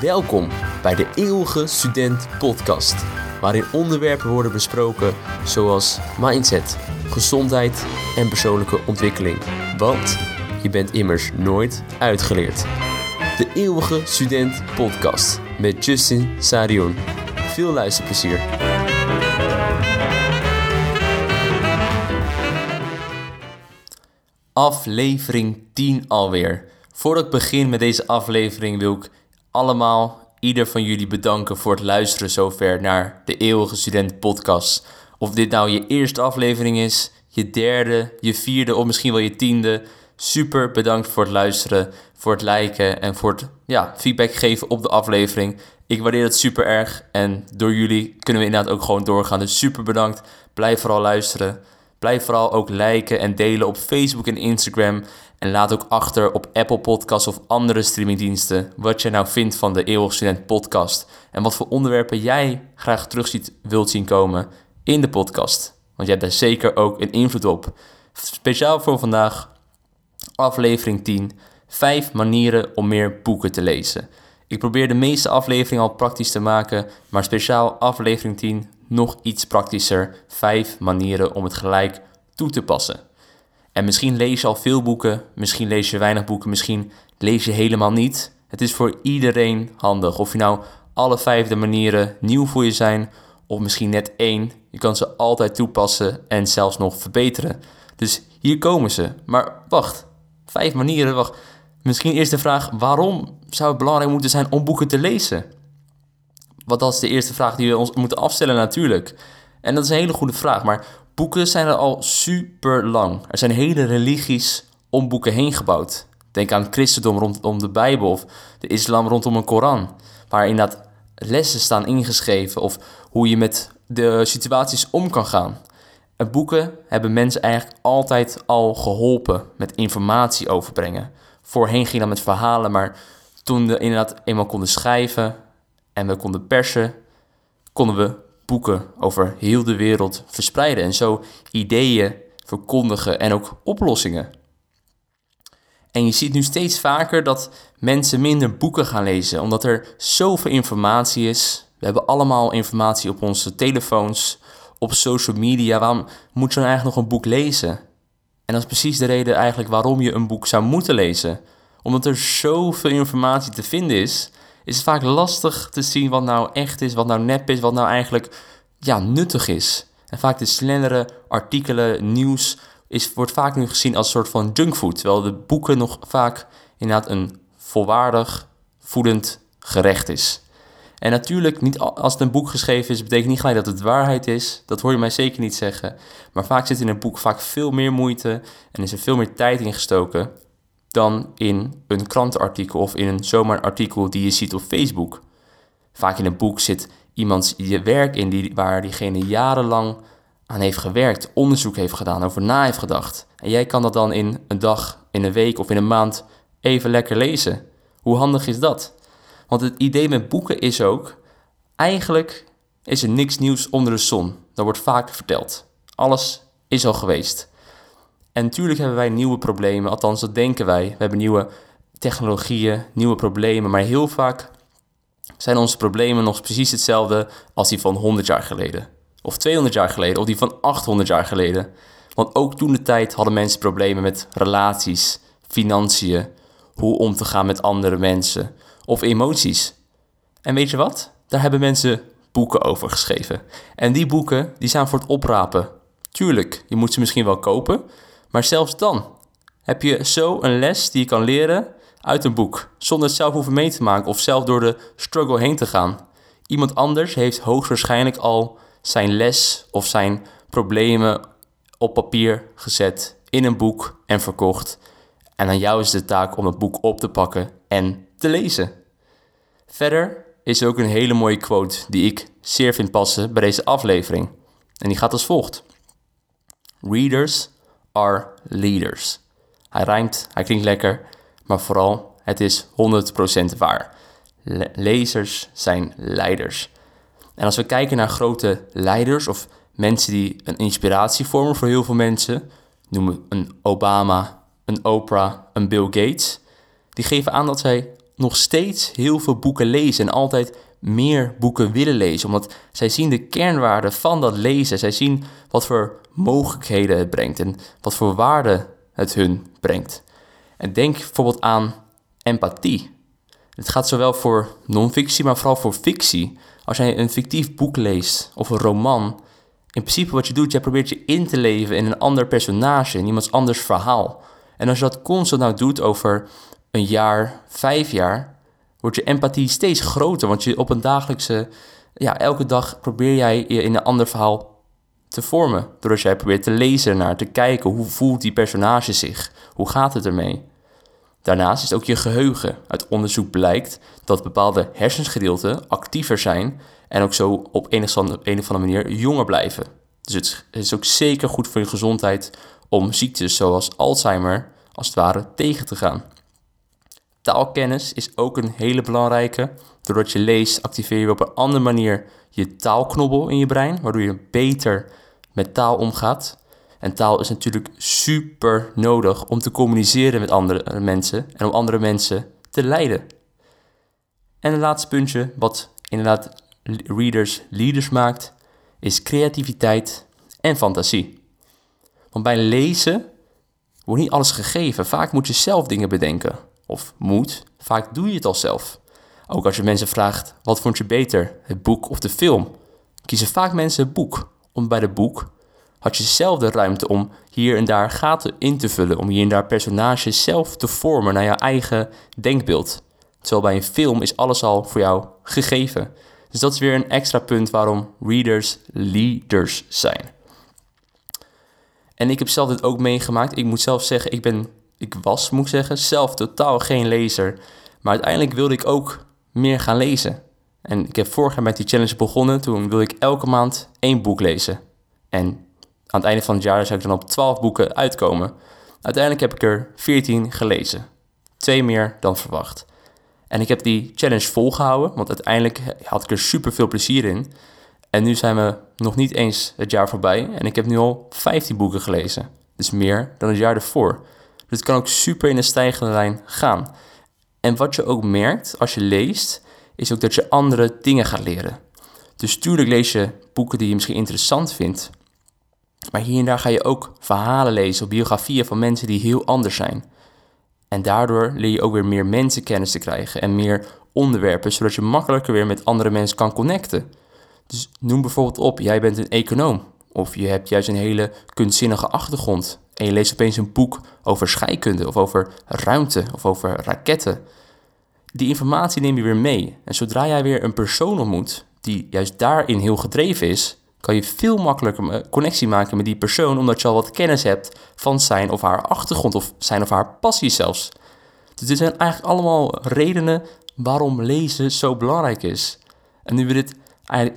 Welkom bij de Eeuwige Student Podcast, waarin onderwerpen worden besproken zoals mindset, gezondheid en persoonlijke ontwikkeling. Want je bent immers nooit uitgeleerd. De Eeuwige Student Podcast met Justin Sarion. Veel luisterplezier. Aflevering 10 alweer. Voordat ik begin met deze aflevering wil ik allemaal, ieder van jullie bedanken voor het luisteren zover naar de Eeuwige Student Podcast. Of dit nou je eerste aflevering is, je derde, je vierde of misschien wel je tiende. Super bedankt voor het luisteren, voor het liken en voor het ja, feedback geven op de aflevering. Ik waardeer het super erg en door jullie kunnen we inderdaad ook gewoon doorgaan. Dus super bedankt. Blijf vooral luisteren. Blijf vooral ook liken en delen op Facebook en Instagram. En laat ook achter op Apple Podcasts of andere streamingdiensten wat je nou vindt van de Eeuwig Student podcast. En wat voor onderwerpen jij graag terug ziet, wilt zien komen in de podcast. Want jij hebt daar zeker ook een invloed op. Speciaal voor vandaag, aflevering 10. Vijf manieren om meer boeken te lezen. Ik probeer de meeste afleveringen al praktisch te maken, maar speciaal aflevering 10 nog iets praktischer. Vijf manieren om het gelijk toe te passen. En misschien lees je al veel boeken, misschien lees je weinig boeken, misschien lees je helemaal niet. Het is voor iedereen handig. Of je nou alle vijfde manieren nieuw voor je zijn, of misschien net één. Je kan ze altijd toepassen en zelfs nog verbeteren. Dus hier komen ze. Maar wacht, vijf manieren, wacht. Misschien eerst de vraag, waarom zou het belangrijk moeten zijn om boeken te lezen? Want dat is de eerste vraag die we ons moeten afstellen natuurlijk. En dat is een hele goede vraag, maar boeken zijn er al super lang. Er zijn hele religies om boeken heen gebouwd. Denk aan het christendom rondom de Bijbel of de islam rondom een Koran. Waar inderdaad lessen staan ingeschreven of hoe je met de situaties om kan gaan. En boeken hebben mensen eigenlijk altijd al geholpen met informatie overbrengen. Voorheen ging dat met verhalen, maar toen we inderdaad eenmaal konden schrijven en we konden persen, konden we boeken over heel de wereld verspreiden en zo ideeën verkondigen en ook oplossingen. En je ziet nu steeds vaker dat mensen minder boeken gaan lezen, omdat er zoveel informatie is. We hebben allemaal informatie op onze telefoons, op social media. Waarom moet je dan eigenlijk nog een boek lezen? En dat is precies de reden eigenlijk waarom je een boek zou moeten lezen. Omdat er zoveel informatie te vinden is, is het vaak lastig te zien wat nou echt is, wat nou nep is, wat nou eigenlijk ja, nuttig is. En vaak de snellere artikelen, nieuws, is, wordt vaak nu gezien als een soort van junkfood. Terwijl de boeken nog vaak inderdaad een volwaardig, voedend gerecht is. En natuurlijk, niet als het een boek geschreven is, betekent niet gelijk dat het waarheid is. Dat hoor je mij zeker niet zeggen. Maar vaak zit in een boek vaak veel meer moeite en is er veel meer tijd in gestoken dan in een krantenartikel of in een zomaar artikel die je ziet op Facebook. Vaak in een boek zit iemands je werk in die, waar diegene jarenlang aan heeft gewerkt, onderzoek heeft gedaan, over na heeft gedacht. En jij kan dat dan in een dag, in een week of in een maand even lekker lezen. Hoe handig is dat? Want het idee met boeken is ook, eigenlijk is er niks nieuws onder de zon. Dat wordt vaak verteld. Alles is al geweest. En natuurlijk hebben wij nieuwe problemen, althans dat denken wij. We hebben nieuwe technologieën, nieuwe problemen, maar heel vaak zijn onze problemen nog precies hetzelfde als die van 100 jaar geleden. Of 200 jaar geleden, of die van 800 jaar geleden. Want ook toen de tijd hadden mensen problemen met relaties, financiën, hoe om te gaan met andere mensen of emoties. En weet je wat? Daar hebben mensen boeken over geschreven. En die boeken die zijn voor het oprapen. Tuurlijk, je moet ze misschien wel kopen, maar zelfs dan heb je zo een les die je kan leren uit een boek, zonder het zelf hoeven mee te maken of zelf door de struggle heen te gaan. Iemand anders heeft hoogstwaarschijnlijk al zijn les of zijn problemen op papier gezet, in een boek en verkocht. En aan jou is de taak om het boek op te pakken en te lezen. Verder is er ook een hele mooie quote die ik zeer vind passen bij deze aflevering. En die gaat als volgt: Readers are leaders. Hij rijmt, hij klinkt lekker, maar vooral het is 100% waar. lezers zijn leiders. En als we kijken naar grote leiders of mensen die een inspiratie vormen voor heel veel mensen, noemen we een Obama, een Oprah, een Bill Gates, die geven aan dat zij nog steeds heel veel boeken lezen en altijd meer boeken willen lezen. Omdat zij zien de kernwaarde van dat lezen. Zij zien wat voor mogelijkheden het brengt en wat voor waarde het hun brengt. En denk bijvoorbeeld aan empathie. Het gaat zowel voor non-fictie, maar vooral voor fictie. Als jij een fictief boek leest of een roman, in principe wat je doet, jij probeert je in te leven in een ander personage, in iemands anders verhaal. En als je dat constant nou doet over een jaar, vijf jaar, wordt je empathie steeds groter. Want je op een dagelijkse, ja, elke dag probeer jij je in een ander verhaal te vormen. Doordat jij probeert te lezen naar, te kijken hoe voelt die personage zich, hoe gaat het ermee. Daarnaast is ook je geheugen. Uit onderzoek blijkt dat bepaalde hersensgedeelten actiever zijn en ook zo op een of andere manier jonger blijven. Dus het is ook zeker goed voor je gezondheid om ziektes zoals Alzheimer als het ware tegen te gaan. Taalkennis is ook een hele belangrijke. Doordat je leest, activeer je op een andere manier je taalknobbel in je brein, waardoor je beter met taal omgaat. En taal is natuurlijk super nodig om te communiceren met andere mensen en om andere mensen te leiden. En het laatste puntje, wat inderdaad readers leaders maakt, is creativiteit en fantasie. Want bij lezen wordt niet alles gegeven. Vaak moet je zelf dingen bedenken. Of moet, vaak doe je het al zelf. Ook als je mensen vraagt, wat vond je beter, het boek of de film? Kiezen vaak mensen het boek, om bij de boek had je zelf de ruimte om hier en daar gaten in te vullen, om hier en daar personages zelf te vormen naar jouw eigen denkbeeld. Terwijl bij een film is alles al voor jou gegeven. Dus dat is weer een extra punt waarom readers leaders zijn. En ik heb zelf dit ook meegemaakt. Ik moet zelf zeggen, ik ben, ik was, moet ik zeggen, zelf totaal geen lezer. Maar uiteindelijk wilde ik ook meer gaan lezen. En ik heb vorig jaar met die challenge begonnen. Toen wilde ik elke maand één boek lezen. En aan het einde van het jaar zou ik dan op 12 boeken uitkomen. Uiteindelijk heb ik er 14 gelezen. Twee meer dan verwacht. En ik heb die challenge volgehouden, want uiteindelijk had ik er super veel plezier in. En nu zijn we nog niet eens het jaar voorbij en ik heb nu al 15 boeken gelezen. Dus meer dan het jaar ervoor. Dus het kan ook super in een stijgende lijn gaan. En wat je ook merkt als je leest, is ook dat je andere dingen gaat leren. Dus tuurlijk lees je boeken die je misschien interessant vindt. Maar hier en daar ga je ook verhalen lezen of biografieën van mensen die heel anders zijn. En daardoor leer je ook weer meer mensenkennis te krijgen en meer onderwerpen, zodat je makkelijker weer met andere mensen kan connecten. Dus noem bijvoorbeeld op, jij bent een econoom of je hebt juist een hele kunstzinnige achtergrond en je leest opeens een boek over scheikunde of over ruimte of over raketten. Die informatie neem je weer mee en zodra jij weer een persoon ontmoet die juist daarin heel gedreven is, kan je veel makkelijker connectie maken met die persoon, omdat je al wat kennis hebt van zijn of haar achtergrond of zijn of haar passie zelfs. Dus dit zijn eigenlijk allemaal redenen waarom lezen zo belangrijk is. En nu we dit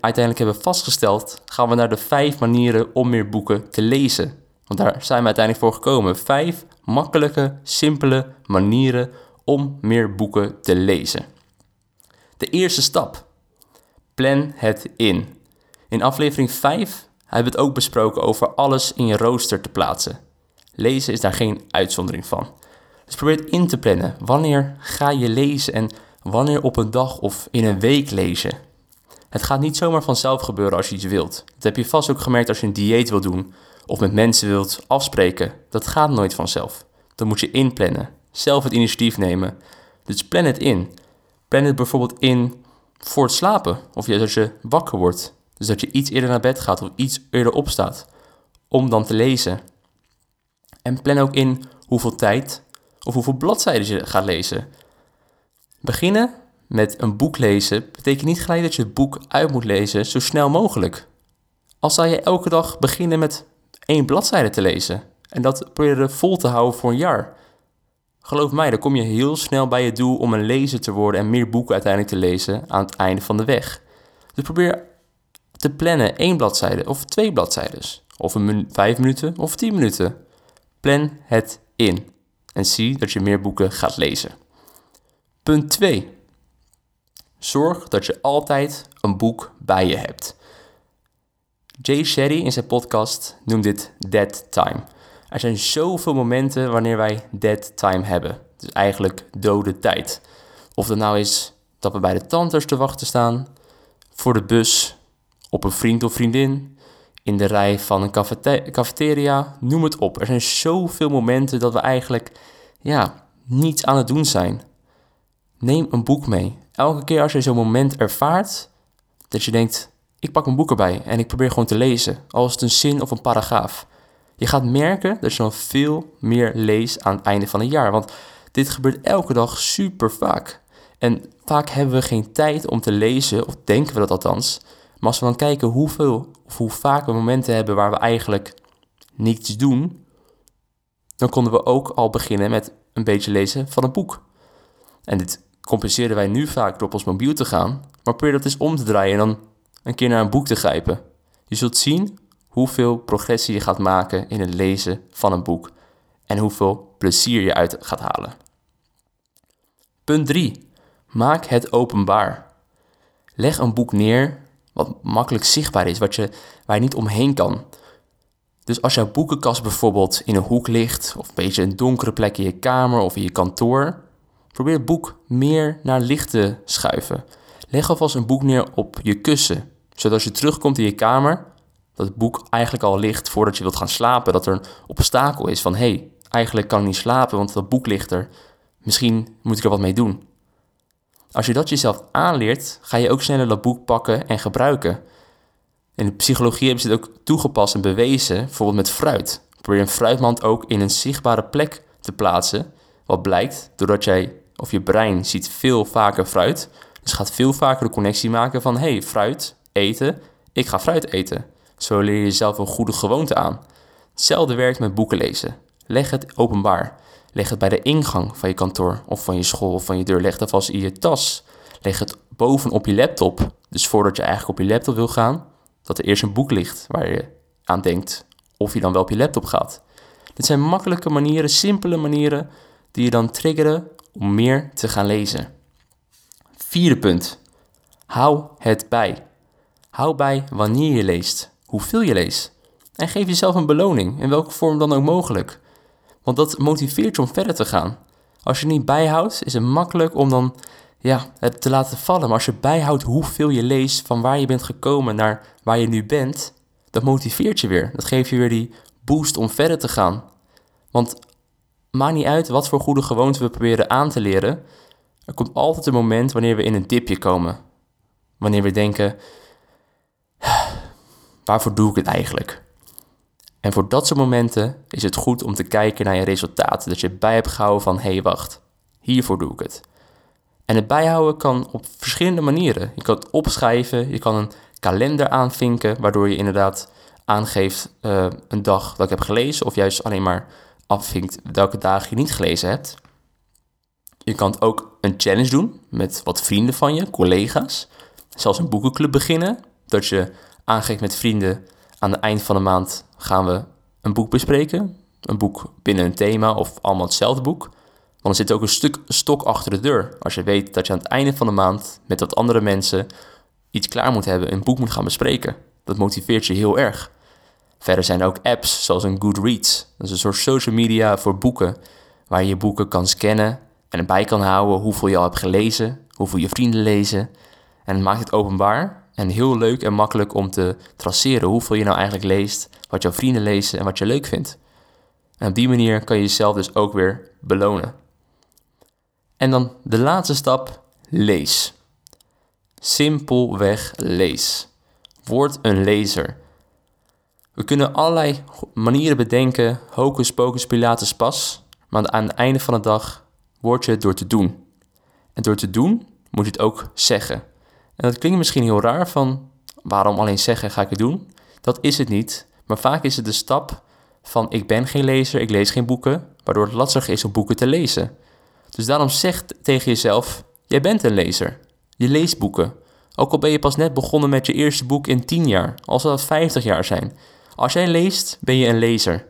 uiteindelijk hebben vastgesteld, gaan we naar de vijf manieren om meer boeken te lezen. Want daar zijn we uiteindelijk voor gekomen. Vijf makkelijke, simpele manieren om meer boeken te lezen. De eerste stap. Plan het in. In aflevering 5 hebben we het ook besproken over alles in je rooster te plaatsen. Lezen is daar geen uitzondering van. Dus probeer het in te plannen. Wanneer ga je lezen en wanneer op een dag of in een week lezen? Het gaat niet zomaar vanzelf gebeuren als je iets wilt. Dat heb je vast ook gemerkt als je een dieet wil doen of met mensen wilt afspreken. Dat gaat nooit vanzelf. Dan moet je inplannen. Zelf het initiatief nemen. Dus plan het in. Plan het bijvoorbeeld in voor het slapen of juist als je wakker wordt. Dus dat je iets eerder naar bed gaat of iets eerder opstaat om dan te lezen. En plan ook in hoeveel tijd of hoeveel bladzijden je gaat lezen. Beginnen met een boek lezen betekent niet gelijk dat je het boek uit moet lezen zo snel mogelijk. Als zou je elke dag beginnen met één bladzijde te lezen en dat proberen vol te houden voor een jaar. Geloof mij, dan kom je heel snel bij je doel om een lezer te worden en meer boeken uiteindelijk te lezen aan het einde van de weg. Dus probeer te plannen één bladzijde of twee bladzijden. Of een vijf minuten of tien minuten. Plan het in en zie dat je meer boeken gaat lezen. Punt 2. Zorg dat je altijd een boek bij je hebt. Jay Shetty in zijn podcast noemt dit dead time. Er zijn zoveel momenten wanneer wij dead time hebben. Dus eigenlijk dode tijd. Of het nou is dat we bij de tandarts te wachten staan, voor de bus, op een vriend of vriendin, in de rij van een cafeteria, noem het op. Er zijn zoveel momenten dat we eigenlijk ja, niets aan het doen zijn. Neem een boek mee. Elke keer als je zo'n moment ervaart, dat je denkt, ik pak een boek erbij en ik probeer gewoon te lezen, als het een zin of een paragraaf. Je gaat merken dat je dan veel meer leest aan het einde van het jaar, want dit gebeurt elke dag super vaak. En vaak hebben we geen tijd om te lezen, of denken we dat althans. Maar als we dan kijken hoeveel of hoe vaak we momenten hebben waar we eigenlijk niets doen, dan konden we ook al beginnen met een beetje lezen van een boek. En dit compenseren wij nu vaak door op ons mobiel te gaan, maar probeer dat eens om te draaien en dan een keer naar een boek te grijpen. Je zult zien hoeveel progressie je gaat maken in het lezen van een boek en hoeveel plezier je uit gaat halen. Punt 3. Maak het openbaar. Leg een boek neer wat makkelijk zichtbaar is, wat je, waar je niet omheen kan. Dus als jouw boekenkast bijvoorbeeld in een hoek ligt, of een beetje een donkere plek in je kamer of in je kantoor, probeer het boek meer naar licht te schuiven. Leg alvast een boek neer op je kussen, zodat als je terugkomt in je kamer, dat het boek eigenlijk al ligt voordat je wilt gaan slapen, dat er een obstakel is van hé, hey, eigenlijk kan ik niet slapen, want dat boek ligt er. Misschien moet ik er wat mee doen. Als je dat jezelf aanleert, ga je ook sneller dat boek pakken en gebruiken. In de psychologie hebben ze dit ook toegepast en bewezen, bijvoorbeeld met fruit. Probeer een fruitmand ook in een zichtbare plek te plaatsen. Wat blijkt, doordat jij of je brein ziet veel vaker fruit, dus gaat veel vaker de connectie maken van hey, fruit eten, ik ga fruit eten. Zo leer je jezelf een goede gewoonte aan. Hetzelfde werkt met boeken lezen. Leg het openbaar. Leg het bij de ingang van je kantoor of van je school of van je deur. Leg het vast in je tas. Leg het bovenop je laptop. Dus voordat je eigenlijk op je laptop wil gaan, dat er eerst een boek ligt waar je aan denkt of je dan wel op je laptop gaat. Dit zijn makkelijke manieren, simpele manieren die je dan triggeren om meer te gaan lezen. Vierde punt. Hou het bij. Hou bij wanneer je leest, hoeveel je leest. En geef jezelf een beloning, in welke vorm dan ook mogelijk. Want dat motiveert je om verder te gaan. Als je niet bijhoudt, is het makkelijk om dan ja, het te laten vallen. Maar als je bijhoudt hoeveel je leest, van waar je bent gekomen naar waar je nu bent, dat motiveert je weer. Dat geeft je weer die boost om verder te gaan. Want maakt niet uit wat voor goede gewoonten we proberen aan te leren. Er komt altijd een moment wanneer we in een dipje komen. Wanneer we denken, waarvoor doe ik het eigenlijk? En voor dat soort momenten is het goed om te kijken naar je resultaten. Dat je bij hebt gehouden van, hé hey, wacht, hiervoor doe ik het. En het bijhouden kan op verschillende manieren. Je kan het opschrijven, je kan een kalender aanvinken, waardoor je inderdaad aangeeft uh, een dag dat ik heb gelezen, of juist alleen maar afvinkt welke dagen je niet gelezen hebt. Je kan ook een challenge doen met wat vrienden van je, collega's. Zelfs een boekenclub beginnen, dat je aangeeft met vrienden aan het eind van de maand gaan we een boek bespreken. Een boek binnen een thema of allemaal hetzelfde boek. Want er zit ook een stuk stok achter de deur. Als je weet dat je aan het einde van de maand met wat andere mensen iets klaar moet hebben, een boek moet gaan bespreken. Dat motiveert je heel erg. Verder zijn er ook apps zoals een Goodreads. Dat is een soort social media voor boeken, waar je je boeken kan scannen en erbij kan houden hoeveel je al hebt gelezen, hoeveel je vrienden lezen. En het maakt het openbaar en heel leuk en makkelijk om te traceren hoeveel je nou eigenlijk leest, wat jouw vrienden lezen en wat je leuk vindt. En op die manier kan je jezelf dus ook weer belonen. En dan de laatste stap, lees. Simpelweg lees. Word een lezer. We kunnen allerlei manieren bedenken, hocus pocus pilatus pas, maar aan het einde van de dag word je het door te doen. En door te doen moet je het ook zeggen. En dat klinkt misschien heel raar van waarom alleen zeggen ga ik het doen? Dat is het niet, maar vaak is het de stap van ik ben geen lezer, ik lees geen boeken, waardoor het lastig is om boeken te lezen. Dus daarom zeg tegen jezelf, jij bent een lezer. Je leest boeken. Ook al ben je pas net begonnen met je eerste boek in 10 jaar, als dat 50 jaar zijn. Als jij leest, ben je een lezer.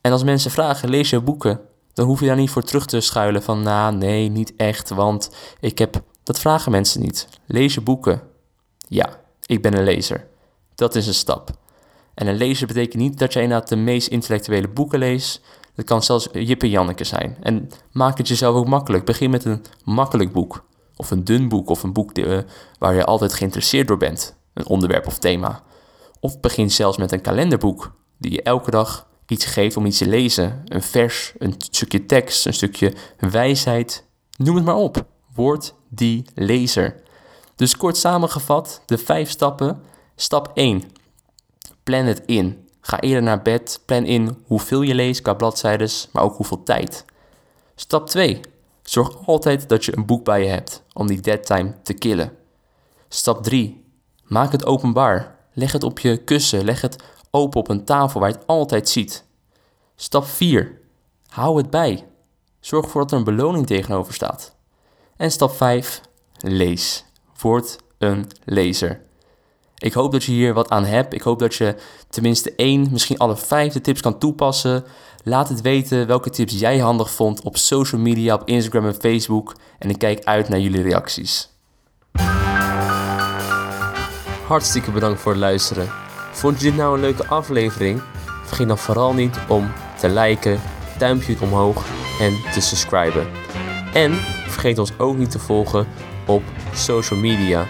En als mensen vragen, lees je boeken? Dan hoef je daar niet voor terug te schuilen van, nou nee, niet echt, want ik heb... Dat vragen mensen niet. Lees je boeken? Ja, ik ben een lezer. Dat is een stap. En een lezer betekent niet dat jij inderdaad de meest intellectuele boeken leest. Het kan zelfs Jip en Janneke zijn. En maak het jezelf ook makkelijk. Begin met een makkelijk boek. Of een dun boek. Of een boek uh, waar je altijd geïnteresseerd door bent. Een onderwerp of thema. Of begin zelfs met een kalenderboek. Die je elke dag iets geeft om iets te lezen. Een vers, een stukje tekst, een stukje wijsheid. Noem het maar op. Word die lezer. Dus kort samengevat, de vijf stappen. Stap 1. Plan het in. Ga eerder naar bed. Plan in hoeveel je leest qua bladzijden, maar ook hoeveel tijd. Stap 2. Zorg altijd dat je een boek bij je hebt om die dead time te killen. Stap 3. Maak het openbaar. Leg het op je kussen. Leg het open op een tafel waar je het altijd ziet. Stap 4. Hou het bij. Zorg ervoor dat er een beloning tegenover staat. En stap 5. Lees. Word een lezer. Ik hoop dat je hier wat aan hebt. Ik hoop dat je tenminste één, misschien alle vijf de tips kan toepassen. Laat het weten welke tips jij handig vond op social media, op Instagram en Facebook. En ik kijk uit naar jullie reacties. Hartstikke bedankt voor het luisteren. Vond je dit nou een leuke aflevering? Vergeet dan vooral niet om te liken, duimpje omhoog en te subscriben. En vergeet ons ook niet te volgen op social media.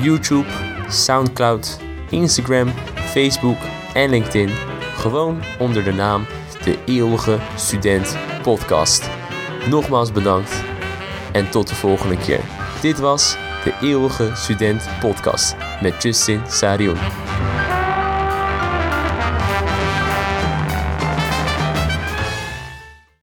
YouTube, Soundcloud, Instagram, Facebook en LinkedIn. Gewoon onder de naam De Eeuwige Student Podcast. Nogmaals bedankt en tot de volgende keer. Dit was De Eeuwige Student Podcast met Justin Sarion.